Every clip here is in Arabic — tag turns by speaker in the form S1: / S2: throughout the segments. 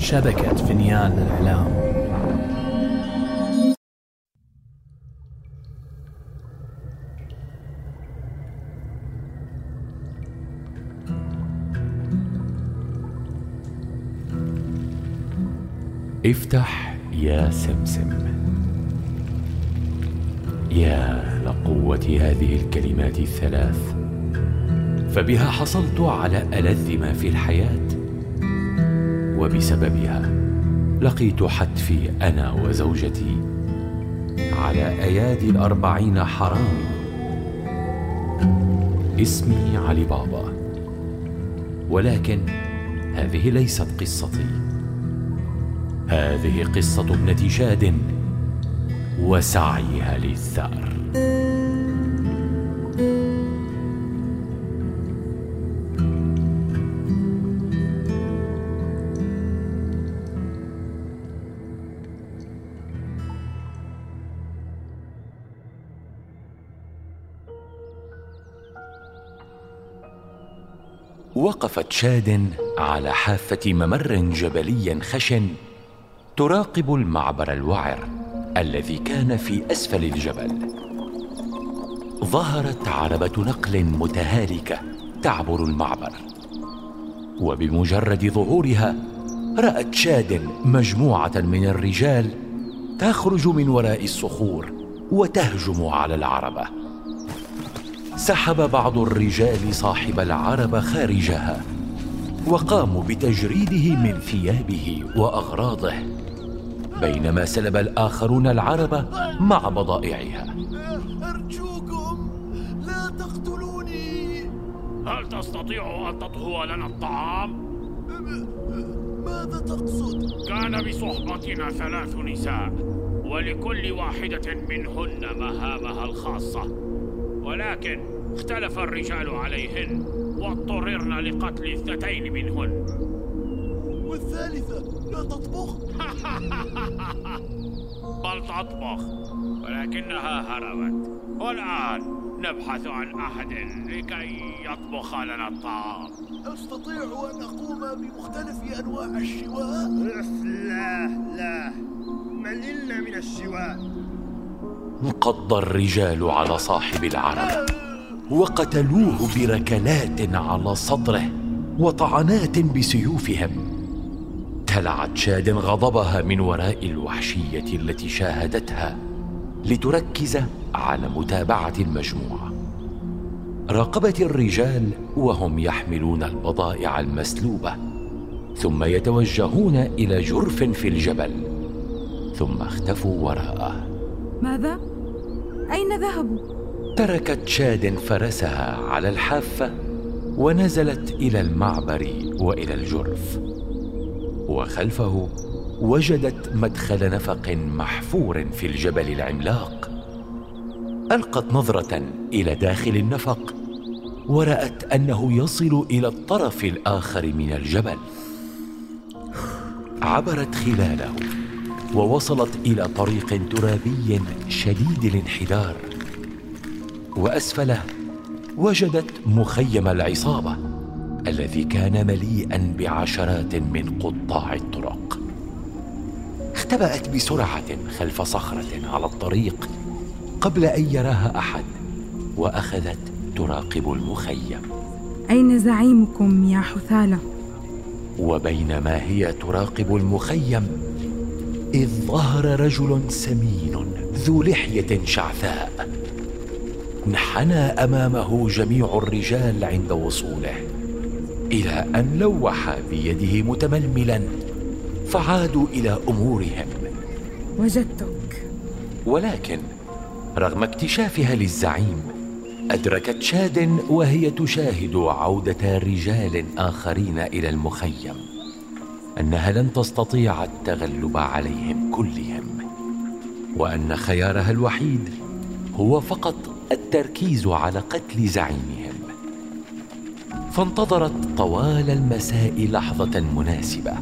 S1: شبكة فنيان الإعلام
S2: افتح يا سمسم. يا لقوة هذه الكلمات الثلاث فبها حصلت على ألذ ما في الحياة. وبسببها لقيت حتفي أنا وزوجتي على أيادي الأربعين حرام. اسمي علي بابا. ولكن هذه ليست قصتي. هذه قصة ابنة شاد وسعيها للثأر. وقفت شاد على حافة ممر جبلي خشن تراقب المعبر الوعر الذي كان في أسفل الجبل. ظهرت عربة نقل متهالكة تعبر المعبر. وبمجرد ظهورها رأت شاد مجموعة من الرجال تخرج من وراء الصخور وتهجم على العربة. سحب بعض الرجال صاحب العربه خارجها وقاموا بتجريده من ثيابه وأغراضه بينما سلب الآخرون العربة مع بضائعها
S3: أرجوكم لا تقتلوني
S4: هل تستطيع أن تطهو لنا الطعام؟
S3: ماذا تقصد؟
S4: كان بصحبتنا ثلاث نساء ولكل واحدة منهن مهامها الخاصة ولكن اختلف الرجال عليهن واضطررنا لقتل اثنتين منهن.
S3: والثالثة لا تطبخ؟
S4: بل تطبخ ولكنها هربت. والآن نبحث عن أحد لكي يطبخ لنا الطعام.
S3: أستطيع أن أقوم بمختلف أنواع الشواء؟
S5: لا. لا مللنا من الشواء.
S2: انقض الرجال على صاحب العرب وقتلوه بركلات على صدره وطعنات بسيوفهم. ابتلعت شاد غضبها من وراء الوحشية التي شاهدتها لتركز على متابعة المجموعة. راقبت الرجال وهم يحملون البضائع المسلوبة ثم يتوجهون إلى جرف في الجبل ثم اختفوا وراءه.
S6: ماذا؟ أين ذهبوا
S2: تركت شاد فرسها على الحافه ونزلت إلى المعبر وإلى الجرف. وخلفه وجدت مدخل نفق محفور في الجبل العملاق. ألقت نظرة إلى داخل النفق ورأت أنه يصل إلى الطرف الآخر من الجبل. عبرت خلاله. ووصلت إلى طريق ترابي شديد الانحدار. وأسفله وجدت مخيم العصابة الذي كان مليئا بعشرات من قطاع الطرق. اختبأت بسرعة خلف صخرة على الطريق قبل أن يراها أحد وأخذت تراقب المخيم.
S6: أين زعيمكم يا حثالة؟
S2: وبينما هي تراقب المخيم إذ ظهر رجل سمين ذو لحية شعثاء. انحنى أمامه جميع الرجال عند وصوله إلى أن لوح بيده متململا فعادوا إلى أمورهم.
S6: وجدتك.
S2: ولكن رغم اكتشافها للزعيم أدركت شاد وهي تشاهد عودة رجال آخرين إلى المخيم. أنها لن تستطيع التغلب عليهم كلهم وأن خيارها الوحيد هو فقط التركيز على قتل زعيمها فانتظرت طوال المساء لحظة مناسبة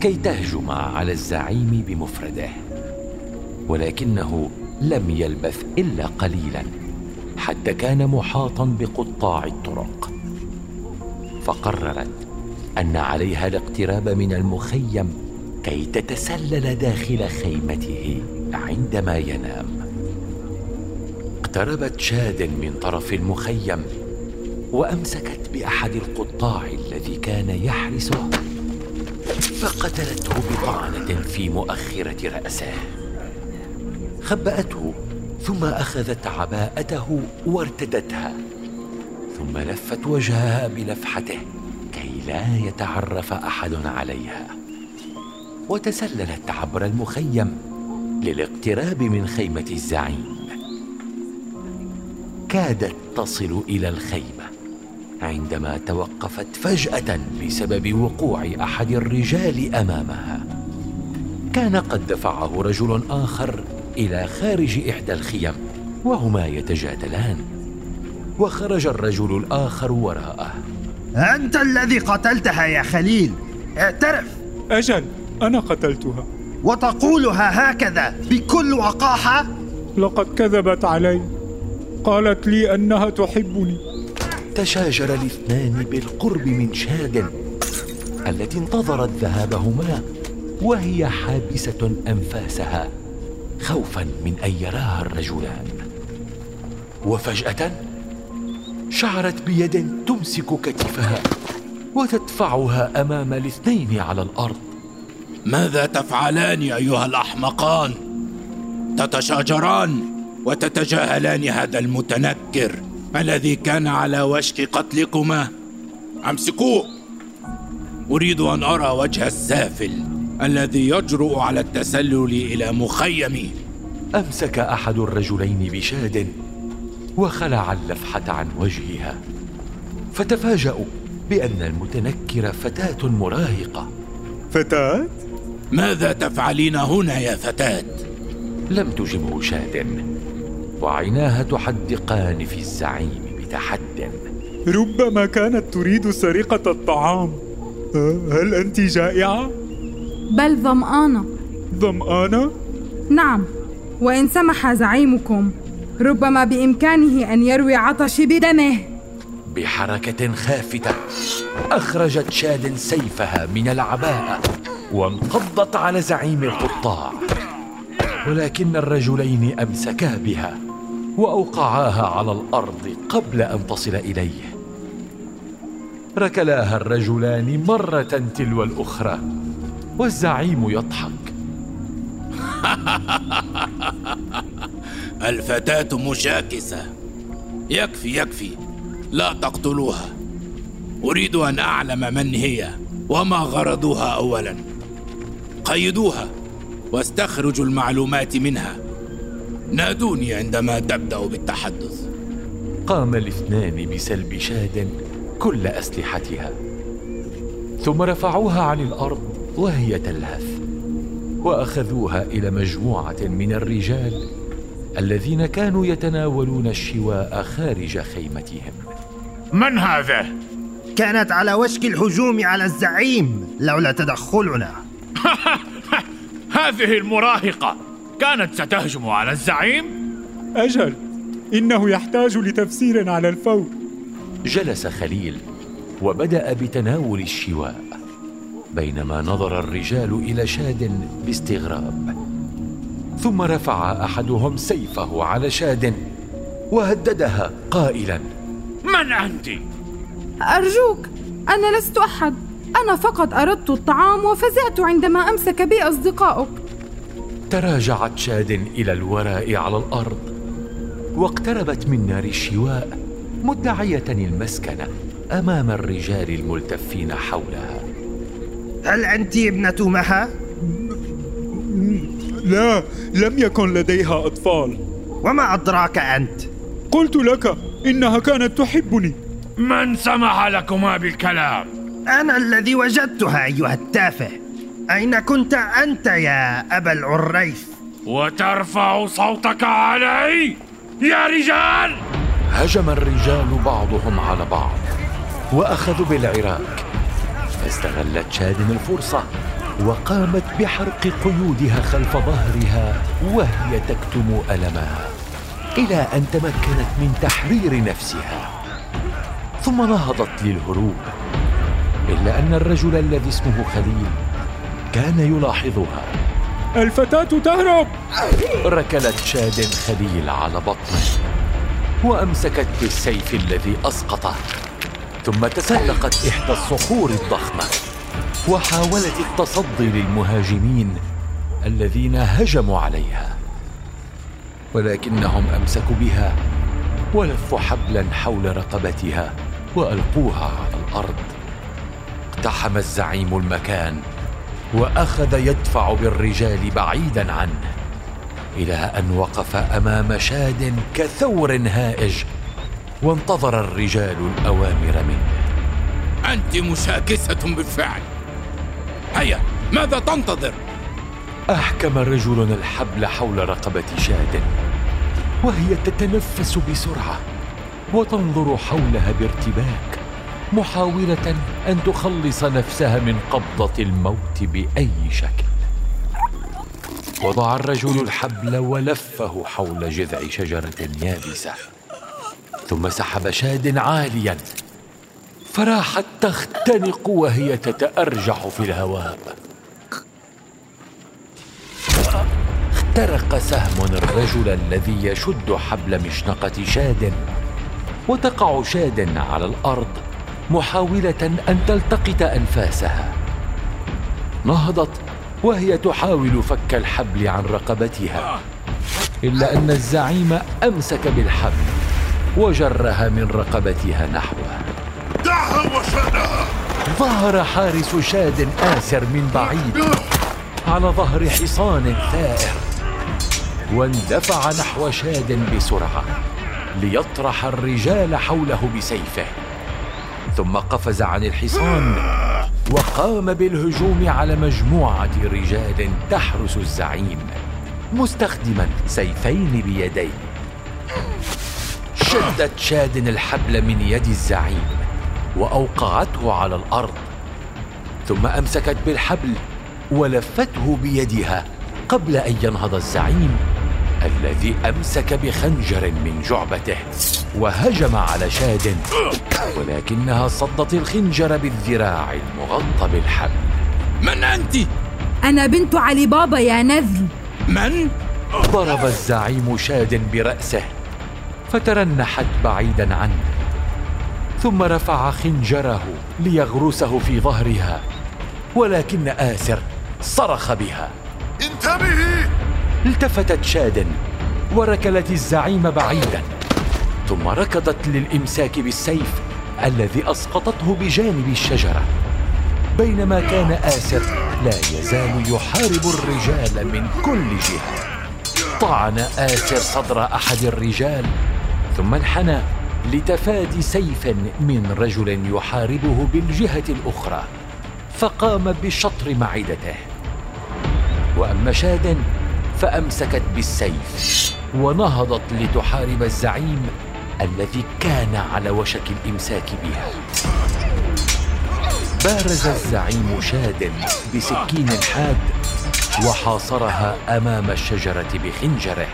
S2: كي تهجم على الزعيم بمفرده ولكنه لم يلبث إلا قليلا حتى كان محاطا بقطاع الطرق. فقررت أن عليها الاقتراب من المخيم كي تتسلل داخل خيمته عندما ينام. اقتربت شاد من طرف المخيم وأمسكت بأحد القطاع الذي كان يحرسه فقتلته بطعنة في مؤخرة رأسه. خبأته ثم أخذت عباءته وارتدتها ثم لفت وجهها بلفحته. لا يتعرف أحد عليها. وتسللت عبر المخيم للاقتراب من خيمة الزعيم. كادت تصل إلى الخيمة عندما توقفت فجأة بسبب وقوع أحد الرجال أمامها. كان قد دفعه رجل آخر إلى خارج إحدى الخيم وهما يتجادلان. وخرج الرجل الآخر وراءه.
S5: أنت الذي قتلتها يا خليل. اعترف.
S7: أجل أنا قتلتها.
S5: وتقولها هكذا بكل وقاحة؟
S7: لقد كذبت علي. قالت لي أنها تحبني.
S2: تشاجر الاثنان بالقرب من شاد التي انتظرت ذهابهما وهي حابسة أنفاسها خوفا من أن يراها الرجلان. وفجأة شعرت بيد تمسك كتفها وتدفعها أمام الاثنين على الأرض.
S4: ماذا تفعلان أيها الأحمقان؟ تتشاجران وتتجاهلان هذا المتنكر الذي كان على وشك قتلكما. أمسكوه. أريد أن أرى وجه السافل الذي يجرؤ على التسلل إلى مخيمي.
S2: أمسك أحد الرجلين بشاد وخلع اللفحة عن وجهها. فتفاجأوا بأن المتنكر فتاة مراهقة.
S7: فتاة؟
S4: ماذا تفعلين هنا يا فتاة؟
S2: لم تجبه شاد وعيناها تحدقان في الزعيم بتحد.
S7: ربما كانت تريد سرقة الطعام. أه، هل أنت جائعة؟
S6: بل ظمآنة.
S7: ظمآنة؟
S6: نعم وإن سمح زعيمكم. ربما بإمكانه أن يروي عطشي بدمه.
S2: بحركة خافتة أخرجت شاد سيفها من العباءة وانقضت على زعيم القطاع. ولكن الرجلين أمسكا بها وأوقعاها على الأرض قبل أن تصل إليه. ركلاها الرجلان مرة تلو الأخرى والزعيم يضحك.
S4: الفتاة مشاكسة. يكفي يكفي. لا تقتلوها. أريد أن أعلم من هي وما غرضها اولا. قيدوها واستخرجوا المعلومات منها. نادوني عندما تبدأ بالتحدث.
S2: قام الاثنان بسلب شاد كل أسلحتها. ثم رفعوها عن الأرض وهي تلهث. وأخذوها إلى مجموعة من الرجال الذين كانوا يتناولون الشواء خارج خيمتهم.
S4: من هذا؟
S5: كانت على وشك الهجوم على الزعيم لولا تدخلنا.
S4: هذه المراهقة. كانت ستهجم على الزعيم؟
S7: أجل إنه يحتاج لتفسير على الفور.
S2: جلس خليل وبدأ بتناول الشواء بينما نظر الرجال إلى شاد باستغراب. ثم رفع أحدهم سيفه على شاد وهددها قائلا.
S4: من أنت؟
S6: أرجوك أنا لست أحد. أنا فقط أردت الطعام وفزعت عندما أمسك بي أصدقائك
S2: تراجعت شاد إلى الوراء على الأرض واقتربت من نار الشواء مدعية المسكنه أمام الرجال الملتفين حولها.
S5: هل أنت ابنة مها؟
S7: لا لم يكن لديها أطفال.
S5: وما أدراك أنت؟
S7: قلت لك إنها كانت تحبني.
S4: من سمح لكما بالكلام؟
S5: أنا الذي وجدتها أيها التافه. أين كنت أنت يا أبا العريف؟
S4: وترفع صوتك علي؟ يا رجال!
S2: هجم الرجال بعضهم على بعض وأخذوا بالعراك فاستغلت شاد الفرصة. وقامت بحرق قيودها خلف ظهرها وهي تكتم المها إلى أن تمكنت من تحرير نفسها. ثم نهضت للهروب إلا أن الرجل الذي اسمه خليل كان يلاحظها.
S7: الفتاة تهرب!
S2: ركلت شاد خليل على بطنه وأمسكت بالسيف الذي أسقطه ثم تسلقت إحدى الصخور الضخمة. وحاولت التصدي للمهاجمين الذين هجموا عليها. ولكنهم أمسكوا بها ولفوا حبلا حول رقبتها وألقوها على الأرض. اقتحم الزعيم المكان وأخذ يدفع بالرجال بعيدا عنه إلى أن وقف أمام شاد كثور هائج وانتظر الرجال الأوامر منه.
S4: أنت مشاكسة بالفعل. هيا ماذا تنتظر؟
S2: أحكم رجل الحبل حول رقبة شاد وهي تتنفس بسرعة وتنظر حولها بارتباك محاولة أن تخلص نفسها من قبضة الموت بأي شكل. وضع الرجل الحبل ولفه حول جذع شجرة يابسة ثم سحب شاد عاليا. فراحت تختنق وهي تتارجح في الهواء. اخترق سهم الرجل الذي يشد حبل مشنقة شاد وتقع شاد على الأرض محاولة أن تلتقط أنفاسها. نهضت وهي تحاول فك الحبل عن رقبتها إلا أن الزعيم أمسك بالحبل وجرها من رقبتها نحوه
S3: دعها وشأنها
S2: ظهر حارس شاد آسر من بعيد على ظهر حصان ثائر واندفع نحو شاد بسرعة ليطرح الرجال حوله بسيفه. ثم قفز عن الحصان وقام بالهجوم على مجموعة رجال تحرس الزعيم مستخدما سيفين بيديه. شدت شاد الحبل من يد الزعيم. وأوقعته على الأرض ثم أمسكت بالحبل ولفته بيدها قبل أن ينهض الزعيم الذي أمسك بخنجر من جعبته وهجم على شاد ولكنها صدت الخنجر بالذراع المغطى بالحبل
S4: من أنت؟
S6: أنا بنت علي بابا يا نذل
S4: من؟
S2: ضرب الزعيم شاد برأسه فترنحت بعيدا عنه ثم رفع خنجره ليغرسه في ظهرها ولكن آسر صرخ بها.
S3: انتبهي
S2: التفتت شاد وركلت الزعيم بعيدا. ثم ركضت للإمساك بالسيف الذي أسقطته بجانب الشجرة. بينما كان آسر لا يزال يحارب الرجال من كل جهة. طعن آسر صدر أحد الرجال ثم انحنى. لتفادي سيف من رجل يحاربه بالجهة الأخرى فقام بشطر معدته. وأما شاد فأمسكت بالسيف ونهضت لتحارب الزعيم الذي كان على وشك الإمساك بها. بارز الزعيم شاد بسكين حاد وحاصرها أمام الشجرة بخنجره.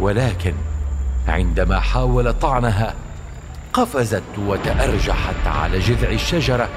S2: ولكن عندما حاول طعنها قفزت وتأرجحت على جذع الشجرة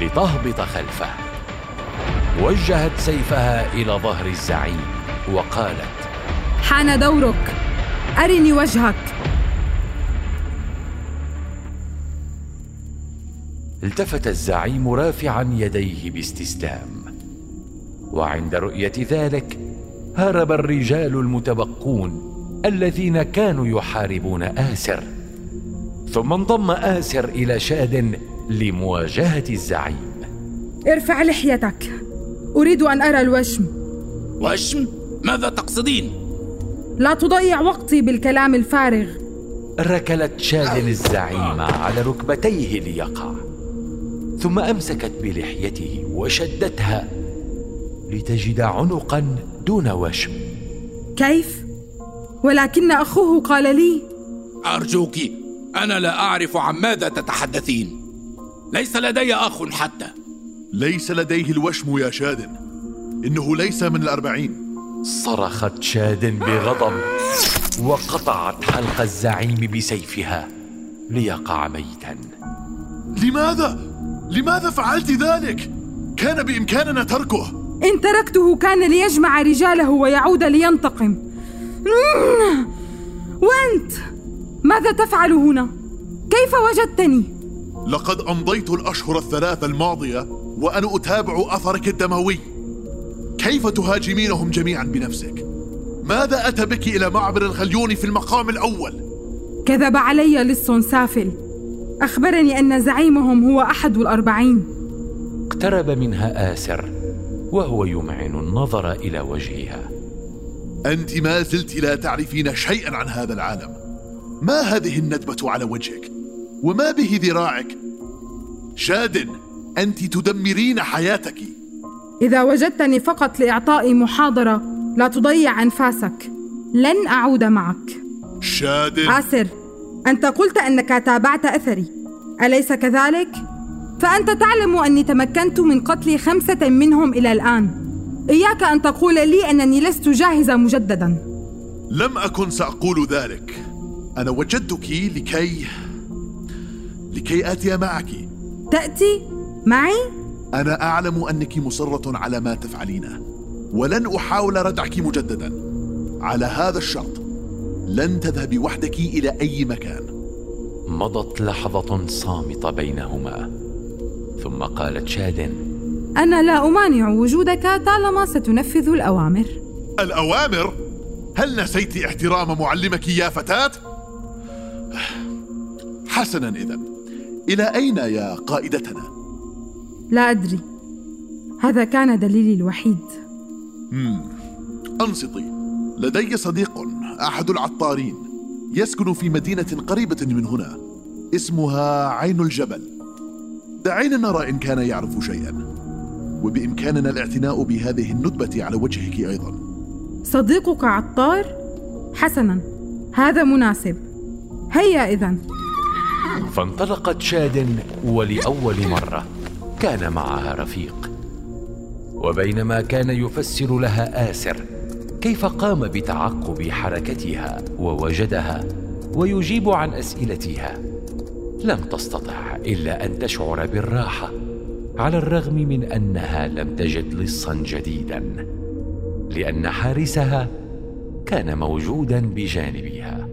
S2: لتهبط خلفه. وجهت سيفها إلى ظهر الزعيم وقالت
S6: حان دورك. أرني وجهك.
S2: التفت الزعيم رافعا يديه باستسلام. وعند رؤية ذلك هرب الرجال المتبقون الذين كانوا يحاربون آسر. ثم انضم آسر إلى شاد لمواجهة الزعيم.
S6: ارفع لحيتك. أريد أن أرى الوشم.
S4: وشم؟ ماذا تقصدين؟
S6: لا تضيع وقتي بالكلام الفارغ.
S2: ركلت شاد الزعيم على ركبتيه ليقع. ثم أمسكت بلحيته وشدتها لتجد عنقا دون وشم.
S6: كيف؟ ولكن أخوه قال لي
S4: أرجوك أنا لا أعرف عن ماذا تتحدثين. ليس لدي أخ حتى.
S3: ليس لديه الوشم يا شاد إنه ليس من الأربعين.
S2: صرخت شاد بغضب وقطعت حلق الزعيم بسيفها ليقع ميتا.
S3: لماذا؟ لماذا فعلت ذلك؟ كان بإمكاننا تركه.
S6: إن تركته كان ليجمع رجاله ويعود لينتقم. وأنت ماذا تفعل هنا؟ كيف وجدتني؟
S3: لقد أمضيت الأشهر الثلاث الماضية وأنا أتابع أثرك الدموي كيف تهاجمينهم جميعا بنفسك؟ ماذا أتى بك إلى معبر الغليون في المقام الأول؟
S6: كذب علي لص سافل أخبرني أن زعيمهم هو أحد الأربعين
S2: اقترب منها آسر وهو يمعن النظر إلى وجهها
S3: أنت ما زلت لا تعرفين شيئا عن هذا العالم. ما هذه الندبة على وجهك؟ وما به ذراعك؟ شاد أنت تدمرين حياتك.
S6: إذا وجدتني فقط لإعطاء محاضرة لا تضيع أنفاسك. لن أعود معك.
S3: شاد.
S6: آسر أنت قلت أنك تابعت أثري. أليس كذلك؟ فأنت تعلم أني تمكنت من قتل خمسة منهم إلى الآن. إياك أن تقول لي أنني لست جاهزة مجددا.
S3: لم أكن سأقول ذلك. أنا وجدتك لكي لكي آتي معك.
S6: تأتي معي؟
S3: أنا أعلم أنك مصرة على ما تفعلينه ولن أحاول ردعك مجددا. على هذا الشرط لن تذهبي وحدك إلى أي مكان.
S2: مضت لحظة صامتة بينهما. ثم قالت شاد
S6: أنا لا أمانع وجودك طالما ستنفذ الأوامر.
S3: الأوامر؟ هل نسيت احترام معلمك يا فتاة؟ حسنا إذا. إلى أين يا قائدتنا؟
S6: لا أدري. هذا كان دليلي الوحيد.
S3: أنصتي. لدي صديق أحد العطارين. يسكن في مدينة قريبة من هنا. اسمها عين الجبل. دعينا نرى إن كان يعرف شيئا. وبإمكاننا الاعتناء بهذه الندبة على وجهك أيضا.
S6: صديقك عطار؟ حسنا هذا مناسب. هيا إذا.
S2: فانطلقت شاد ولأول مرة. كان معها رفيق. وبينما كان يفسر لها آسر كيف قام بتعقب حركتها ووجدها ويجيب عن أسئلتها. لم تستطع إلا أن تشعر بالراحة. على الرغم من أنها لم تجد لصا جديدا لأن حارسها كان موجودا بجانبها.